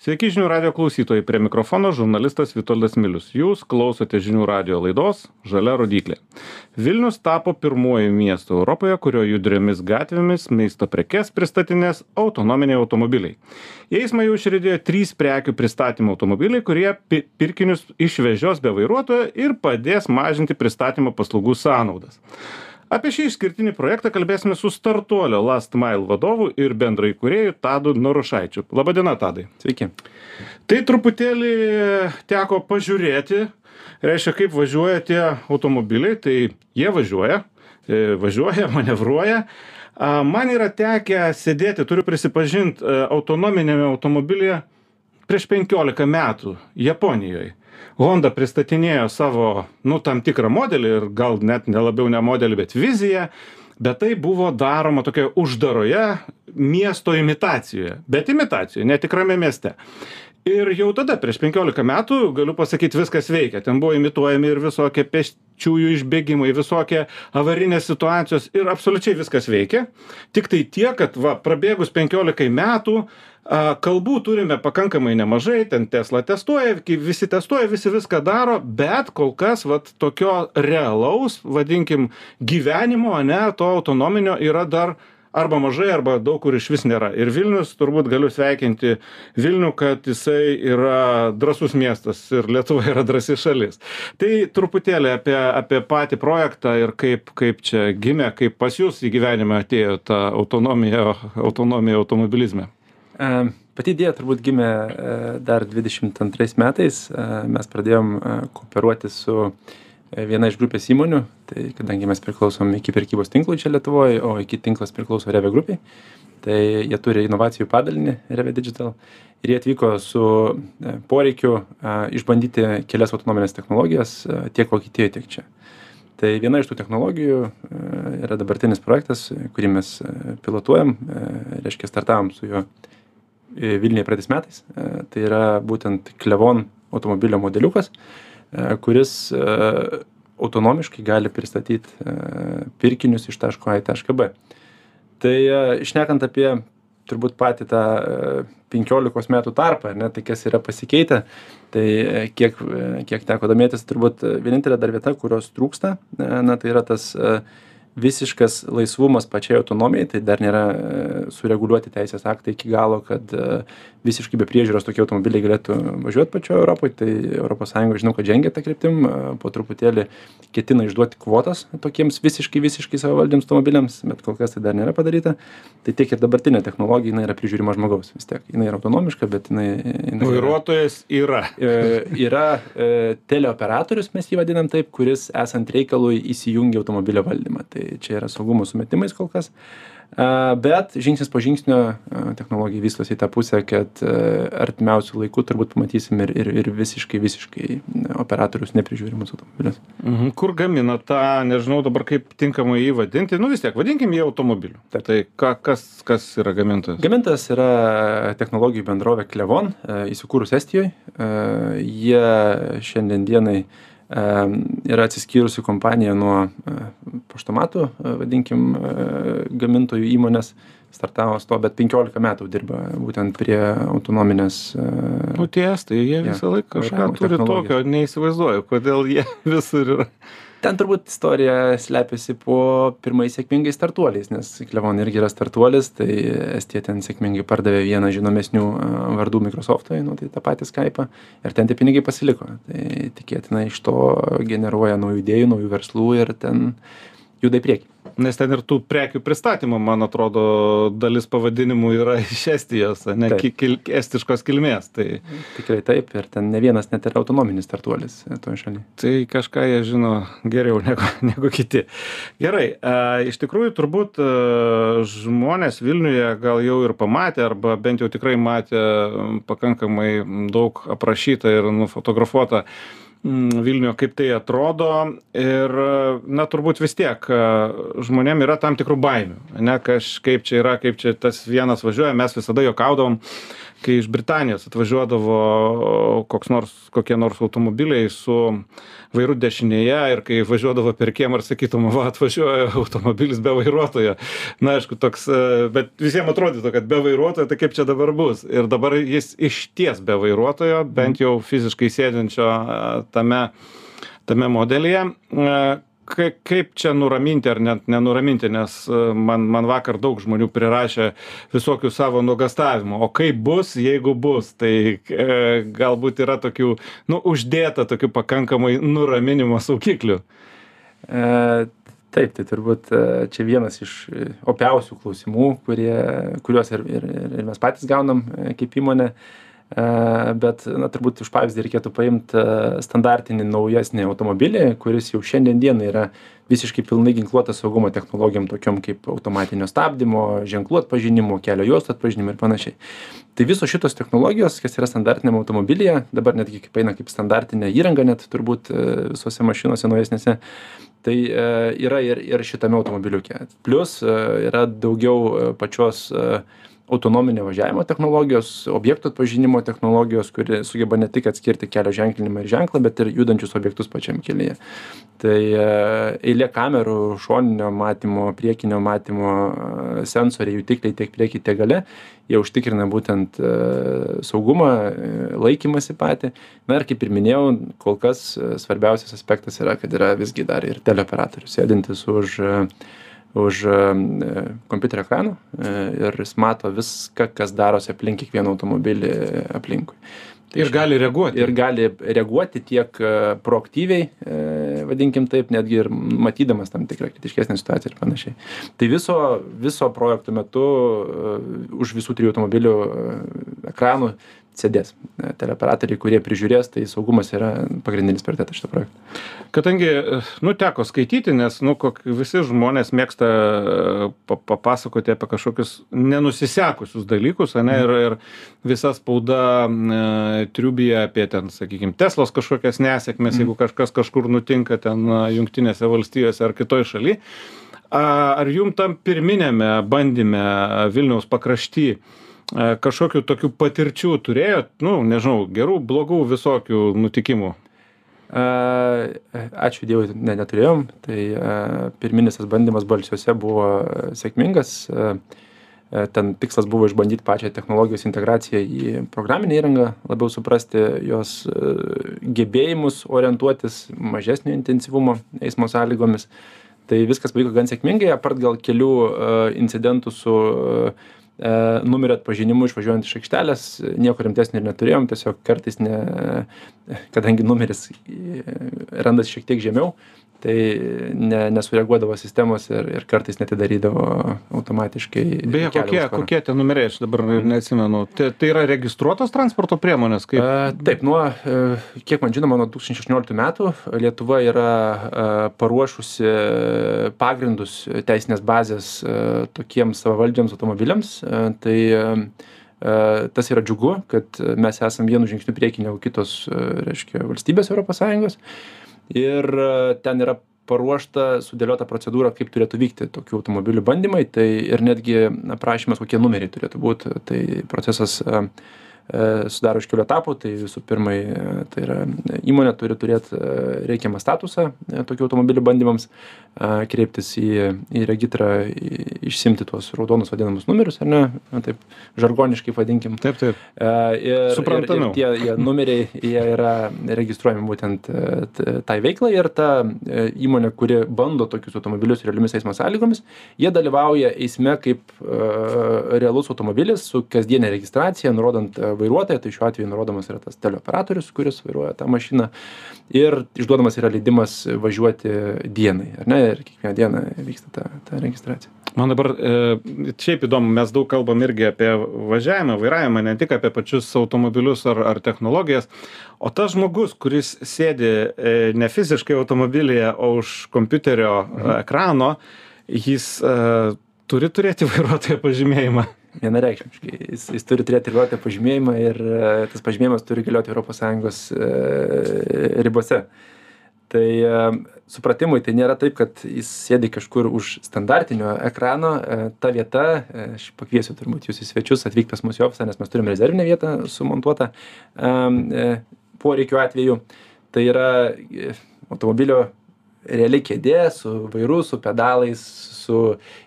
Sveiki žinių radio klausytojai, prie mikrofono žurnalistas Vitoldas Milius. Jūs klausote žinių radio laidos Žalia rodiklė. Vilnius tapo pirmuoju miestu Europoje, kurio judriomis gatvėmis maisto prekes pristatinės autonominiai automobiliai. Į eismą jau išridėjo trys prekių pristatymo automobiliai, kurie pirkinius išvežios be vairuotojo ir padės mažinti pristatymo paslaugų sąnaudas apie šį išskirtinį projektą kalbėsime su startuolio last mile vadovu ir bendraįkūrėju tadu norušaičiu laba diena tadai. Sveiki. Tai truputėlį teko pažiūrėti reiškia kaip važiuoja tie automobiliai. Tai jie važiuoja e, važiuoja manevruoja. Man yra tekę sėdėti turiu prisipažint e, autonominiame automobilyje prieš penkiolika metų japonijoj honda pristatinėjo savo nu tam tikrą modelį ir gal net ne labiau ne modelį bet viziją bet tai buvo daroma tokioje uždaroje miesto imitacijoje bet imitacijoj ne tikrame mieste ir jau tada prieš penkiolika metų galiu pasakyt viskas veikia. Ten buvo imituojami ir visokie pėsčiųjų išbėgimai visokie avarinės situacijos ir absoliučiai viskas veikia. Tiktai tiek kad va prabėgus penkiolikai metų a kalbų turime pakankamai nemažai ten tesla testuoja visi testuoja visi viską daro bet kol kas vat tokio realaus vadinkim gyvenimo ane to autonominio yra dar arba mažai arba daug kur išvis nėra. Ir vilnius turbūt galiu sveikinti vilnių kad jisai yra drąsus miestas ir lietuva yra drąsi šalis. Tai truputėlį apie apie patį projektą ir kaip kaip čia gimė kaip pas jus į gyvenimą atėjo ta autonomija autonomija automobilizme. Pati idėja turbūt gimė e, dar 22 metais. E, mes pradėjom e, kooperuoti su viena iš grupės įmonių, tai kadangi mes priklausom iki prekybos tinklų čia Lietuvoje, o iki tinklas priklauso Reve grupiai, tai jie turi inovacijų padalinį Reve Digital ir jie atvyko su poreikiu išbandyti kelias autonominės technologijas tiek Vokietijoje, tiek čia. Tai viena iš tų technologijų yra dabartinis projektas, kurį mes pilotuojam, reiškia startavom su juo Vilniuje praeitais metais. E, tai yra būtent Klevon automobilio modeliukas, e, kuris e, autonomiškai gali pristatyti pirkinius iš taško A į tašką B. Tai išnekant apie turbūt patį tą 15 metų tarpą, ne, tai kas yra pasikeitę, tai kiek, kiek teko domėtis, turbūt vienintelė dar vieta, kurios trūksta, na, tai yra tas uh, visiškas laisvumas pačiai autonomijai tai dar nėra e, sureguliuoti teisės aktai iki galo kad e, visiškai be priežiūros tokie automobiliai galėtų važiuot pačioj europoj tai sąjunga žinau kad žengia ta kryptim e, po truputėlį ketina išduoti kvotas tokiems visiškai visiškai savavaldžiams automobiliams bet kol kas tai dar nėra padaryta. Tai tiek ir dabartinė technologija jinai yra prižiūrima žmogaus vis tiek. Jinai yra autonomiška bet jinai, jinai vairuotojas yra. Yra teleoperatorius mes jį vadinam taip kuris esant reikalui įsijungia automobilio valdymą. Tai čia yra saugumo sumetimais kol kas. Bet žingsnis po žingsnio technologija vystosi į tą pusę, kad artimiausių laikų turbūt pamatysim ir, ir, ir visiškai, visiškai operatorius neprižiūrimus automobilius. Mhm. Kur gamina tą, nežinau dabar kaip tinkamai jį vadinti, nu vis tiek vadinkim jį automobiliu. Taip. Tai ka, kas, kas yra gamintojas? Gamintojas yra technologijų bendrovė Klevon, įsikūrus Estijoje. Jie šiandien dienai yra atsiskyrusi kompanija nuo paštomatų, vadinkim, gamintojų įmonės, startavo su to, bet 15 metų dirba būtent prie autonominės. Ties, tai jie visą ja, laiką kažką turi tokio, neįsivaizduoju, kodėl jie visur yra ten turbūt istorija slepiasi po pirmais sėkmingais startuoliais nes klevon irgi yra startuolis tai estija ten sėkmingai pardavė vieną žinomesnių vardų mikrosoftui nu tai tą patį skaipą ir ten tie pinigai pasiliko. Tai tikėtina iš to generuoja naujų idėjų naujų verslų ir ten juda į priekį. Nes ten ir tų prekių pristatymų man atrodo dalis pavadinimų yra iš estijos ane ki kil estiškos kilmės tai tikrai taip ir ten ne vienas net ir autonominis startuolis toj šaly. Tai kažką jie žino geriau negu negu kiti. Gerai a iš tikrųjų turbūt žmonės vilniuje gal jau ir pamatė arba bent jau tikrai matė pakankamai daug aprašyta ir nufotografuota Vilniuje, kaip tai atrodo. Ir, na, turbūt vis tiek žmonėm yra tam tikrų baimių, ne, kažkaip čia yra, kaip čia tas vienas važiuoja, mes visada jokaudavom, kai iš britanijos atvažiuodavo koks nors kokie nors automobiliai su vairu dešinėje ir kai važiuodavo per kiemą ir sakytum va atvažiuoja automobilis be vairuotojo. Na aišku toks bet visiem atrodytų kad be vairuotojo tai kaip čia dabar bus? Ir dabar jis išties be vairuotojo bent jau fiziškai sėdinčio tame tame modelyje kai kaip čia nuraminti ar net nenuraminti nes man man vakar daug žmonių prirašė visokių savo nuogąstavimų o kaip bus jeigu bus tai e, galbūt yra tokių nu uždėta tokių pakankamai nuraminimo saugiklių e, Taip, tai turbūt e, čia vienas iš opiausių klausimų, kurie, kuriuos ir, ir, ir mes patys gaunam kaip įmonė. E, bet na turbūt už pavyzdį reikėtų paimt e, standartinį naujesnį automobilį kuris jau šiandien dienai yra visiškai pilnai ginkluotas saugumo technologijom tokiom kaip automatinio stabdymo ženklų atpažinimo kelio juostų atpažinimo ir panašiai. Tai visos šitos technologijos kas yra standartiniam automobilyje dabar netgi kaip eina kaip standartinė įranga net turbūt e, visose mašinose naujesnėse tai yra ir ir šitame automobiliuke. Plius yra daugiau pačios autonominio važiavimo technologijos objektų atpažinimo technologijos kuri sugeba ne tik atskirti kelio ženklinimą ir ženklą bet ir judančius objektus pačiam kelyje. Tai e, eilė kamerų šoninio matymo priekinio matymo e, sensoriai jutikliai tiek prieky tiek gale jie užtikrina būtent e, saugumą laikymąsi patį. Na ir kaip ir minėjau kol kas svarbiausias aspektas yra kad yra visgi dar ir teleoperatorius sėdintis už už e, kompiuterio ekrano e, ir jis mato viską, kas darosi aplink kiekvieną automobilį aplinkui. Tai ir gali reaguoti. Ir gali reaguoti tiek e, proaktyviai, vadinkim taip, netgi ir matydamas tam tikrą kritiškesnę situaciją ir panašiai. Tai viso, viso projekto metu už visų trijų automobilių ekranų sėdės teleoperatoriai, kurie prižiūrės, tai saugumas yra pagrindinis prioritetas šito projekto. Kadangi, nu, teko skaityti, nes, nu, kok, visi žmonės mėgsta papasakoti apie kažkokius nenusisekusius dalykus, ne, ir, ir visa spauda e, triubija apie ten, sakykime, Teslos kažkokias nesėkmės, jeigu kažkas kažkur nutinka ten Junktinėse valstijose ar kitoj šalyje. Ar jum tam pirminėme bandyme Vilniaus pakrašty E, kažkokių tokių patirčių turėjot, nu, nežinau, gerų, blogų visokių nutikimų? E, ačiū Dievui, ne, neturėjom. Tai e, pirminis tas bandymas balsiuose buvo sėkmingas. Ten tikslas buvo išbandyti pačią technologijos integraciją į programinę įrangą, labiau suprasti jos gebėjimus orientuotis mažesnio intensyvumo eismo sąlygomis. Tai viskas pavyko gan sėkmingai, apart gal kelių incidentų su E, numerio atpažinimu išvažiuojant iš aikštelės nieko rimtesnio ir neturėjom tiesiog kartais ne kadangi numeris e, randasi šiek tiek žemiau tai ne nesureaguodavo sistemos ir ir kartais neatidarydavo automatiškai beje kokie kokie tie numeriai aš dabar neatsimenu. Tai tai yra registruotos transporto priemonės kaip a, taip nuo e, kiek man žinoma nuo du tūkstančiai šešioliktų metų lietuva yra a, paruošusi pagrindus teisinės bazės a, tokiems savavaldžiams automobiliams. A, tai a, tas yra džiugu kad mes esam vienu žingsniu prieky negu kitos reiškia valstybės europos sąjungos ir e, ten yra paruošta sudėliota procedūra kaip turėtų vykti tokių automobilių bandymai tai ir netgi aprašymas kokie numeriai turėtų būt tai procesas e, sudaro iš kelių etapų. Tai visų pirma e, tai yra įmonė turi turėt e, reikiamą statusą tokių automobilių bandymams kreiptis į į regitrą išsiimti tuos raudonus vadinamus numerius ar ne? Taip žargoniškai vadinkim. Taip taip. Ir suprantamiau. tie jie numeriai jie yra registruojami būtent tai veiklai. Ir ta įmonė kuri bando tokius automobilius realiomis eismo sąlygomis jie dalyvauja eisme kaip realus automobilis su kasdiene registracija nurodant vairuotoją tai šiuo atveju nurodomas yra tas teleoperatorius kuris vairuoja tą mašiną ir išduodamas yra leidimas važiuoti dienai ar ne ir kiekvieną dieną vyksta ta ta registracija man dabar e, šiaip įdomu mes daug kalbam irgi apie važiavimą vairavimą ne tik apie pačius automobilius ar ar technologijas o tas žmogus kuris sėdi e, ne fiziškai automobilyje o už kompiuterio mhm. ekrano jis e, turi turėti vairuotojo pažymėjimą vienareikšmiškai. Jis jis turi turėti vairuotojo pažymėjimą ir e, tas pažymėjimas turi galioti sąjungos e, ribose. Tai e, supratimui tai nėra taip kad jis sėdi kažkur už standartinio ekrano ta vieta aš pakviesiu turbūt jus į svečius atvykt pas mus į ofisą nes mes turim rezervinę vietą sumontuotą poreikių atveju. Tai yra automobilio reali kėdė su vairu su pedalais su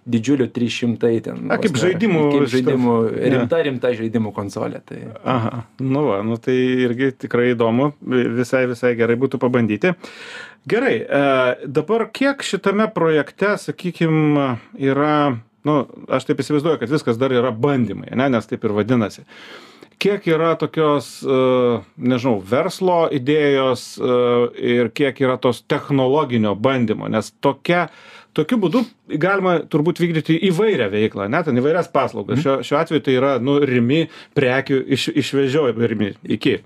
didžiuliu trys šimtai ten A, kaip žaidimų kaip žaidimų ne. rimta rimta žaidimų konsolė tai Aha, nu va, nu tai irgi tikrai įdomu, visai, visai gerai būtų pabandyti. Gerai, e, dabar kiek šitame projekte, sakykime, yra, nu, aš taip įsivaizduoju, kad viskas dar yra bandymai, ne, nes taip ir vadinasi. Kiek yra tokios, e, nežinau, verslo idėjos e, ir kiek yra tos technologinio bandymo, nes tokia, tokiu būdu galima turbūt vykdyti įvairią veiklą, net įvairias paslaugas. Šiuo, šiuo atveju tai yra, nu, rimi prekių iš, išvežiojimo, rimi iki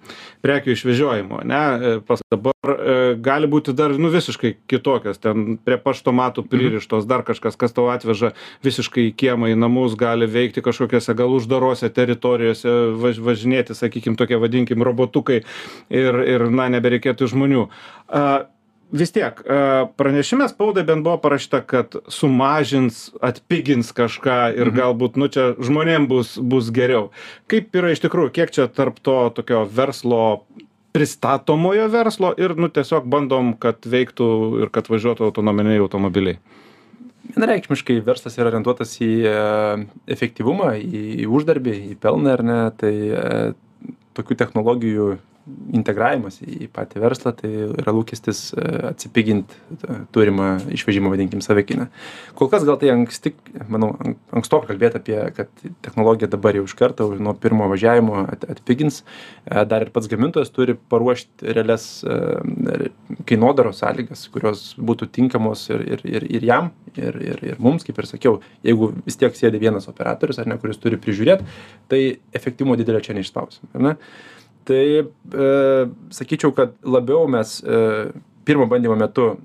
prekių išvežiojimo, ne, E, pas dabar e, gali būti dar, nu, visiškai kitokios, ten prie paštomatų pririštos, dar kažkas, kas tau atveža visiškai į kiemą, į namus, gali veikti kažkokiose gal uždarose teritorijose, važ, važinėti, sakykime, tokie vadinkim robotukai ir, ir na, nebereikėtų žmonių. A, vis tiek a, pranešime spaudai bent buvo parašyta kad sumažins atpigins kažką ir galbūt nu čia žmonėm bus bus geriau. Kaip yra iš tikrųjų kiek čia tarp to tokio verslo pristatomojo verslo ir nu tiesiog bandom kad veiktų ir kad važiuotų autonominiai automobiliai? Vienareikšmiškai verslas yra orientuotas į e, efektyvumą į į uždarbį į pelną ar ne? Tai e, tokių technologijų integravimas į patį verslą tai yra lūkestis e, atsipigint e, turimą išvežimo vadinkim savikainą kol kas gal tai anksti manau an- ankstoka kalbėt apie kad technologija dabar jau iš karto nuo pirmo važiavimo at atpigins. E, dar ir pats gamintojas turi paruošt realias re- kainodaros sąlygas kurios būtų tinkamos ir ir ir ir jam ir ir ir mums kaip ir sakiau jeigu vis tiek sėdi vienas operatorius ar ne kuris turi prižiūrėt tai efektyvumo didelio čia neišspausim ar ne tai e, sakyčiau kad labiau mes e, pirmo bandymo metu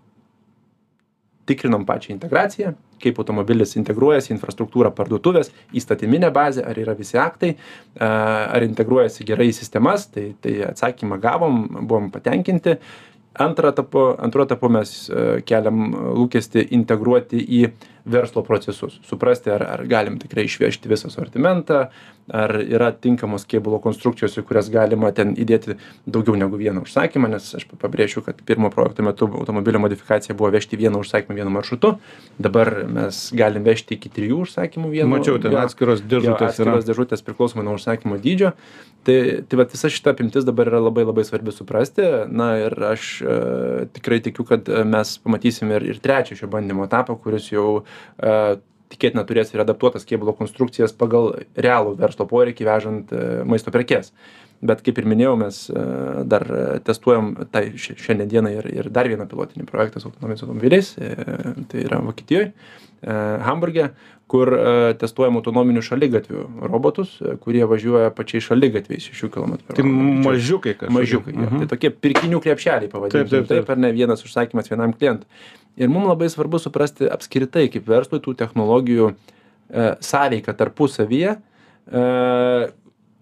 tikrinom pačią integraciją kaip automobilis integruojasi į infrastruktūrą parduotuvės įstatyminę bazę ar yra visi aktai a, ar integruojasi gerai į sistemas tai tai atsakymą gavom buvom patenkinti. Antrą etapu antru etapu mes e, keliam lūkestį integruoti į verslo procesus. Suprasti ar ar galim tikrai išvežti visą asortimentą ar yra tinkamos kėbulo konstrukcijos į kurias galima ten įdėti daugiau negu vieną užsakymą nes aš pabrėšiu kad pirmo projekto metu automobilio modifikacija buvo vežti vieną užsakymą vienu maršrutu. Dabar mes galim vežti iki trijų užsakymų vienu mačiau ten jo, atskiros jo, dėžutės yra. atskiros dėžutės priklausomai nuo užsakymo dydžio. Tai tai vat visa šita apimtis dabar yra labai labai svarbi suprasti. Na ir aš e, tikrai tikiu kad mes pamatysim ir ir trečią šio bandymo etapą kuris jau tikėtina turės ir adaptuotas kėbulo konstrukcijas pagal realų verslo poreikį vežant e, maisto prekes bet kaip ir minėjau mes e, dar testuojam tai šia- šiandien dienai ir ir dar vieną pilotinį projektą su autonominiais automobiliais e, tai yra vokietijoj e, hamburge kur e, testuojam autonominių šaligatvių robotus kurie važiuoja pačiais šaligatviais šešių kilometrų per tai mažiukai kažkokie. Mažiukai. Mhm. tai tokie pirkinių krepšeliai pavadinkim Taip, taip, taip. taip ar ne vienas užsakymas vienam klientui. Ir mums labai svarbu suprasti apskritai kaip verslui tų technologijų e, sąveiką tarpusavyje. E,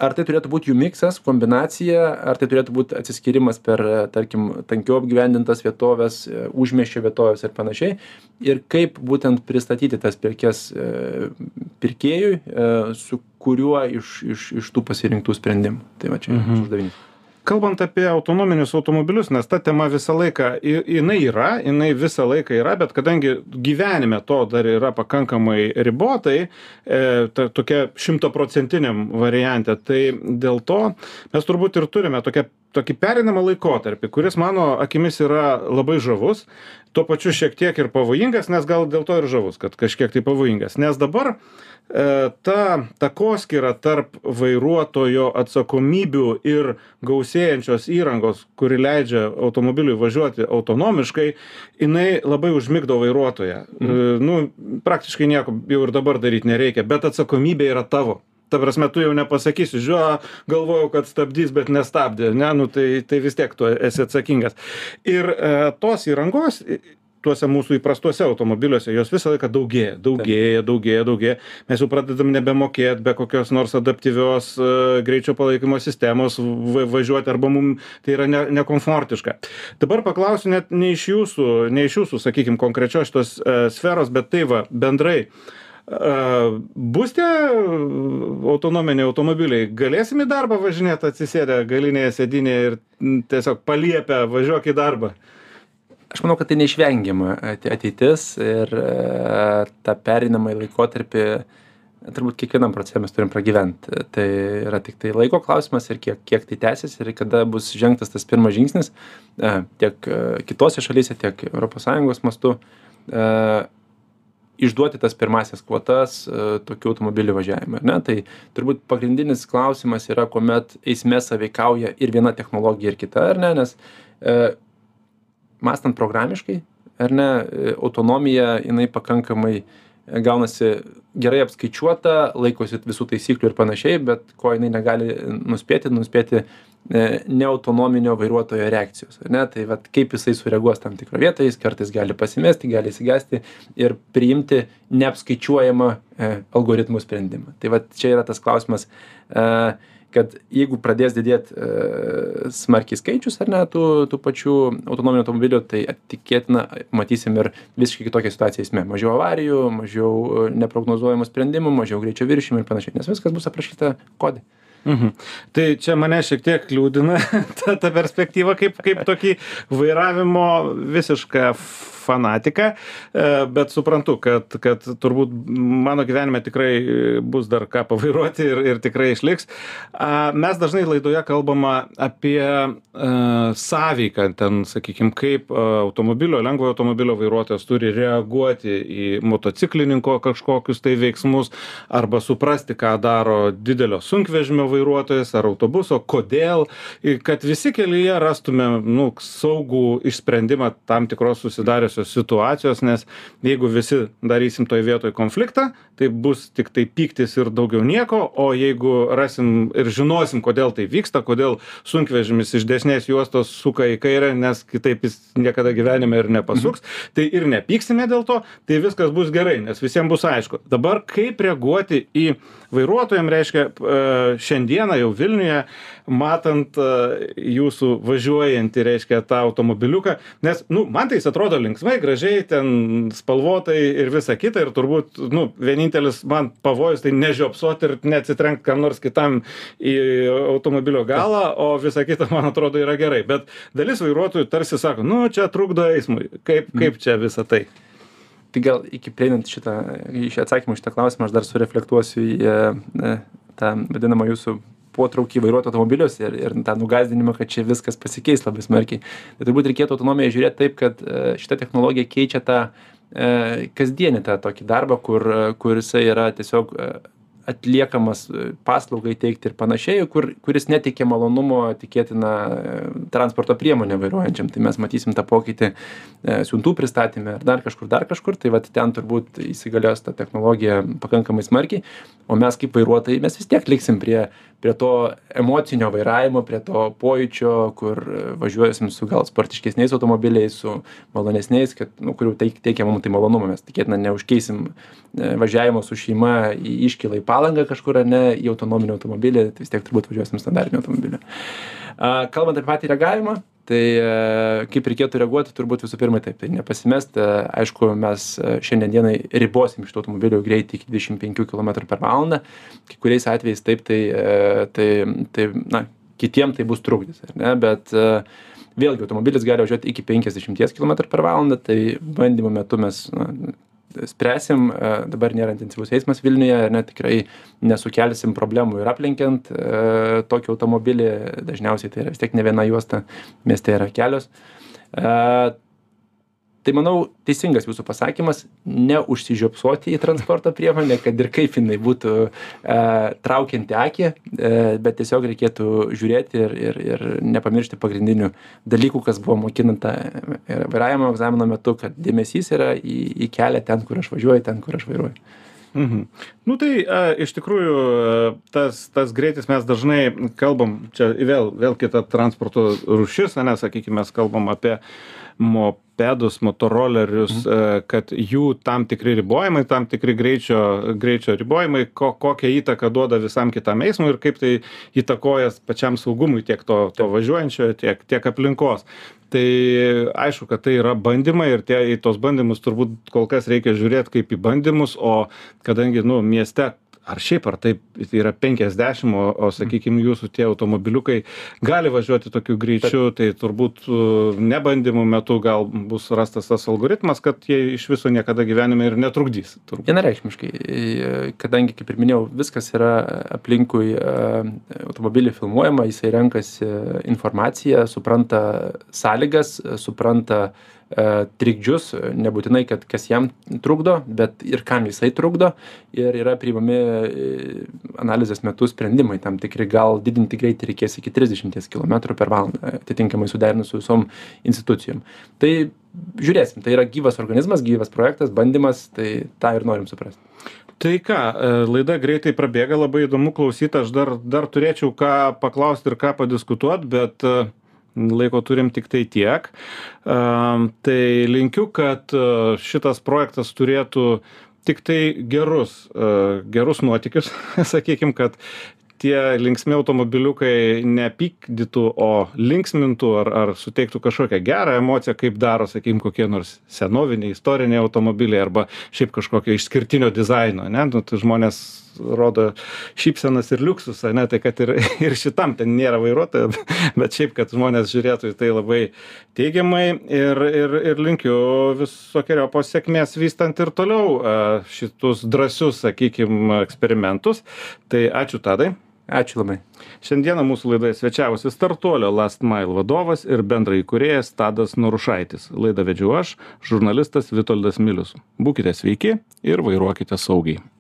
ar tai turėtų būti jų miksas, kombinacija, ar tai turėtų būti atsiskyrimas per, e, tarkim, tankiau apgyvendintas vietovės, e, užmieščio vietovės ir panašiai. Ir kaip būtent pristatyti tas prekes e, pirkėjui, su kuriuo iš, iš, iš tų pasirinktų sprendimų. Tai va čia mhm. uždavinys. Kalbant apie autonominius automobilius nes ta tema visą laiką ji- jinai yra jinai visą laiką yra bet kadangi gyvenime to dar yra pakankamai ribotai e, ta tokia šimtaprocentiniam variante tai dėl to mes turbūt ir turime tokią tokį pereinamą laikotarpį kuris mano akimis yra labai žavus tuo pačiu šiek tiek ir pavojingas nes gal dėl to ir žavus kad kažkiek tai pavojingas. Nes dabar ta takoskyra tarp vairuotojo atsakomybių ir gausėjančios įrangos kuri leidžia automobiliui važiuoti autonomiškai jinai labai užmigdo vairuotoją. E, nu praktiškai nieko jau ir dabar daryt nereikia bet atsakomybė yra tavo. Ta prasme tu jau nepasakysi žiū galvojau kad stabdys bet nestabdė ne? Nu tai tai vis tiek tu esi atsakingas. Ir e, tos įrangos tuose mūsų įprastuose automobiliuose jos visą laiką daugėja daugėja daugėja daugėja. Mes jau pradedam nebemokėt be kokios nors adaptyvios e, greičio palaikymo sistemos va važiuoti arba mum tai yra ne nekomfortiška. Dabar paklausiu net ne iš jūsų ne iš jūsų sakykim konkrečios šitos e, sferos bet tai va bendrai bus tie autonominiai automobiliai? Galėsim į darbą važinėt atsisėdę galinėje sėdynėje ir tiesiog paliepę važiuok į darbą aš manau kad tai neišvengiama ateitis ir e, tą pereinamąjį laikotarpį turbūt kiekvienam procese mes turim pragyvent. Tai yra tiktai laiko klausimas ir kiek kiek tai tęsis ir kada bus žengtas tas pirmas žingsnis e, tiek e, kitose šalyse tiek sąjungos mastu išduoti tas pirmąsias kvotas tokių automobilių važiavimui ar ne? Tai turbūt pagrindinis klausimas yra kuomet eisme sąveikauja ir viena technologija ir kita ar ne? Nes mąstant programiškai ar ne autonomija jinai pakankamai e, gaunasi gerai apskaičiuota laikosi visų taisyklių ir panašiai bet ko jinai negali nuspėti nuspėti e, neautonominio vairuotojo reakcijos ne? Tai vat kaip jisai sureaguos tam tikroj vietoj jis kartais gali pasimesti gali išsigąsti ir priimti neapskaičiuojamą e, algoritmų sprendimą. Tai vat čia yra tas klausimas kad jeigu pradės didėt e, smarkiai skaičius ar ne tų tų pačių autonominių automobilių tai tikėtina matysim ir visiškai kitokią situaciją eisme mažiau avarijų mažiau e, neprognozuojamų sprendimų mažiau greičio viršijimų ir panašiai nes viskas bus aprašyta kode Mhm. Tai čia mane šiek tiek liūdina ta, ta perspektyva kaip, kaip tokį vairavimo visišką fanatiką, e, bet suprantu, kad, kad turbūt mano gyvenime tikrai bus dar ką pavairuoti ir, ir tikrai išliks. Mes dažnai laidoje kalbama apie uh, sąveiką, ten, sakykime, kaip automobilio, lengvojo automobilio vairuotojas turi reaguoti į motociklininko kažkokius tai veiksmus arba suprasti, ką daro didelio sunkvežimio vairuotojas ar autobuso, kodėl, kad visi kelyje rastume nu, saugų išsprendimą tam tikros susidariusios visokiausios situacijos nes jeigu visi darysim toj vietoj konfliktą tai bus tiktai pyktis ir daugiau nieko o jeigu rasim ir žinosim kodėl tai vyksta kodėl sunkvežimis iš dešinės juostos suka į kairę nes kitaip jis niekada gyvenime ir nepasuks tai ir nepyksime dėl to tai viskas bus gerai nes visiem bus aišku. Dabar kaip reaguoti į vairuotojam reiškia e, šiandieną jau vilniuje matant e, jūsų važiuojantį reiškia tą automobiliuką nes nu man tai jis atrodo linksmai gražiai ten spalvotai ir visa kita. Ir turbūt nu vienintelis man pavojus tai nežiopsot ir neatsitrenkt kam nors kitam į automobilio galą o visa kita man atrodo yra gerai. Bet dalis vairuotojų tarsi sako nu čia trukdo eismui. Kaip kaip čia visa tai? Tai gal iki prieinant šitą į šį atsakymą į šitą klausimą aš dar sureflektuosiu į e, tą vadinamą jūsų potraukį vairuoti automobilius ir, ir tą nugazdinimą, kad čia viskas pasikeis labai smarkiai. Tai turbūt reikėtų autonomiją žiūrėti taip, kad e, šita technologija keičia tą e, kasdienį tą tokį darbą, kur, kur jisai yra tiesiog atliekamas e, paslaugai teikti ir panašiai, kur, kuris neteikia malonumo tikėtina e, transporto priemonė vairuojančiam. Tai mes matysim tą pokytį e, siuntų pristatymę ar dar kažkur, dar kažkur. Tai vat ten turbūt įsigalios ta technologija pakankamai smarkiai, o mes kaip vairuotojai mes vis tiek liksim prie prie to emocinio vairavimo prie to pojūčio kur važiuosim su gal sportiškesniais automobiliais su malonesniais kad nu kurių teik teikia mum tai malonumą. Mes tikėtina neužkeisim e, važiavimo su šeima į iškylą į palangą kažkur ar ne į autonominį automobilį tai vis tiek turbūt važiuosim standartiniu automobiliu kalbant apie patį reagavimą tai e, kaip reikėtų reaguoti turbūt visų pirma taip tai nepasimest e, aišku mes e, šiandien dienai ribosim šitų automobilių greitį iki dvidešim penkių kilometrų per valandą. Kai kuriais atvejais taip tai tai tai na kitiem tai bus trukdis ar ne bet vėlgi automobilis gali važiuoti iki penkiasdešimties kilometrų per valandą tai bandymo metu mes na spręsim e, dabar nėra intensyvus eismas vilniuje ar ne tikrai nesukelsim problemų ir aplenkiant e, tokį automobilį. Dažniausiai tai yra vis tiek ne viena juosta mieste yra kelios. E, tai manau teisingas jūsų pasakymas neužsižiopsoti į transporto priemonę kad ir kaip jinai būtų e, traukianti akį e, bet tiesiog reikėtų žiūrėti ir ir ir nepamiršti pagrindinių dalykų kas buvo mokinanta ir vairavimo egzamino metu kad dėmesys yra į į kelią ten kur aš važiuoju ten kur aš vairuoju Mhm. Nu tai a, iš tikrųjų tas, tas greitis mes dažnai kalbam, čia vėl, vėl kita transporto rušis, ne, sakykime, mes kalbam apie mopedus pedus motorolerius kad jų tam tikri ribojimai tam tikri greičio greičio ribojimai ko kokią įtaką duoda visam kitam eismui ir kaip tai įtakoja pačiam saugumui tiek to to važiuojančiojo tiek tiek aplinkos. Tai aišku kad tai yra bandymai ir tie į tuos bandymus turbūt kol kas reikia žiūrėt kaip į bandymus o kadangi nu mieste ar šiaip ar taip yra penkiasdešim o o sakykim jūsų tie automobiliukai gali važiuoti tokiu greičiu tai turbūt ne bandymų metu gal bus rastas tas algoritmas kad jie iš viso niekada gyvenime ir netrukdys vienareikšmiškai kadangi kaip ir minėjau viskas yra aplinkui automobilį filmuojama jisai renkasi informaciją supranta sąlygas supranta E, trikdžius nebūtinai kad kas jam trukdo bet ir kam jisai trukdo. Ir yra priimami e, analizės metu sprendimai tam tikri. Gal didinti greitį reikės iki trisdešimties kilometrų per valandą atitinkamai suderinus su visom institucijom. Tai žiūrėsim tai yra gyvas organizmas gyvas projektas bandymas tai tą ir norim suprast tai ką e, laida greitai prabėga labai įdomu klausyt aš dar dar turėčiau ką paklaust ir ką padiskutuot bet laiko turim tiktai tiek. Tai linkiu, kad šitas projektas turėtų tik tai gerus, gerus nuotikius, sakykim, kad tie linksmi automobiliukai nepykdytų o linksmintų ar ar suteiktų kažkokią gerą emociją kaip daro sakykim kokie nors senoviniai istoriniai automobiliai arba šiaip kažkokio išskirtinio dizaino ane nu tai žmonės rodo šypsenas ir liuksus ane tai kad ir ir šitam ten nėra vairuotojo bet šiaip kad žmonės žiūrėtų į tai labai teigiamai ir ir ir linkiu visokeriopos sėkmės vystant ir toliau šitus drąsius sakykim eksperimentus tai ačiū tadai Ačiū labai. Šiandieną mūsų laidoje svečiavosi startuolio Last Mile vadovas ir bendrai įkūrėjas Tadas Norušaitis. Laidą vedžiu aš, žurnalistas Vitoldas Milius. Būkite sveiki ir vairuokite saugiai.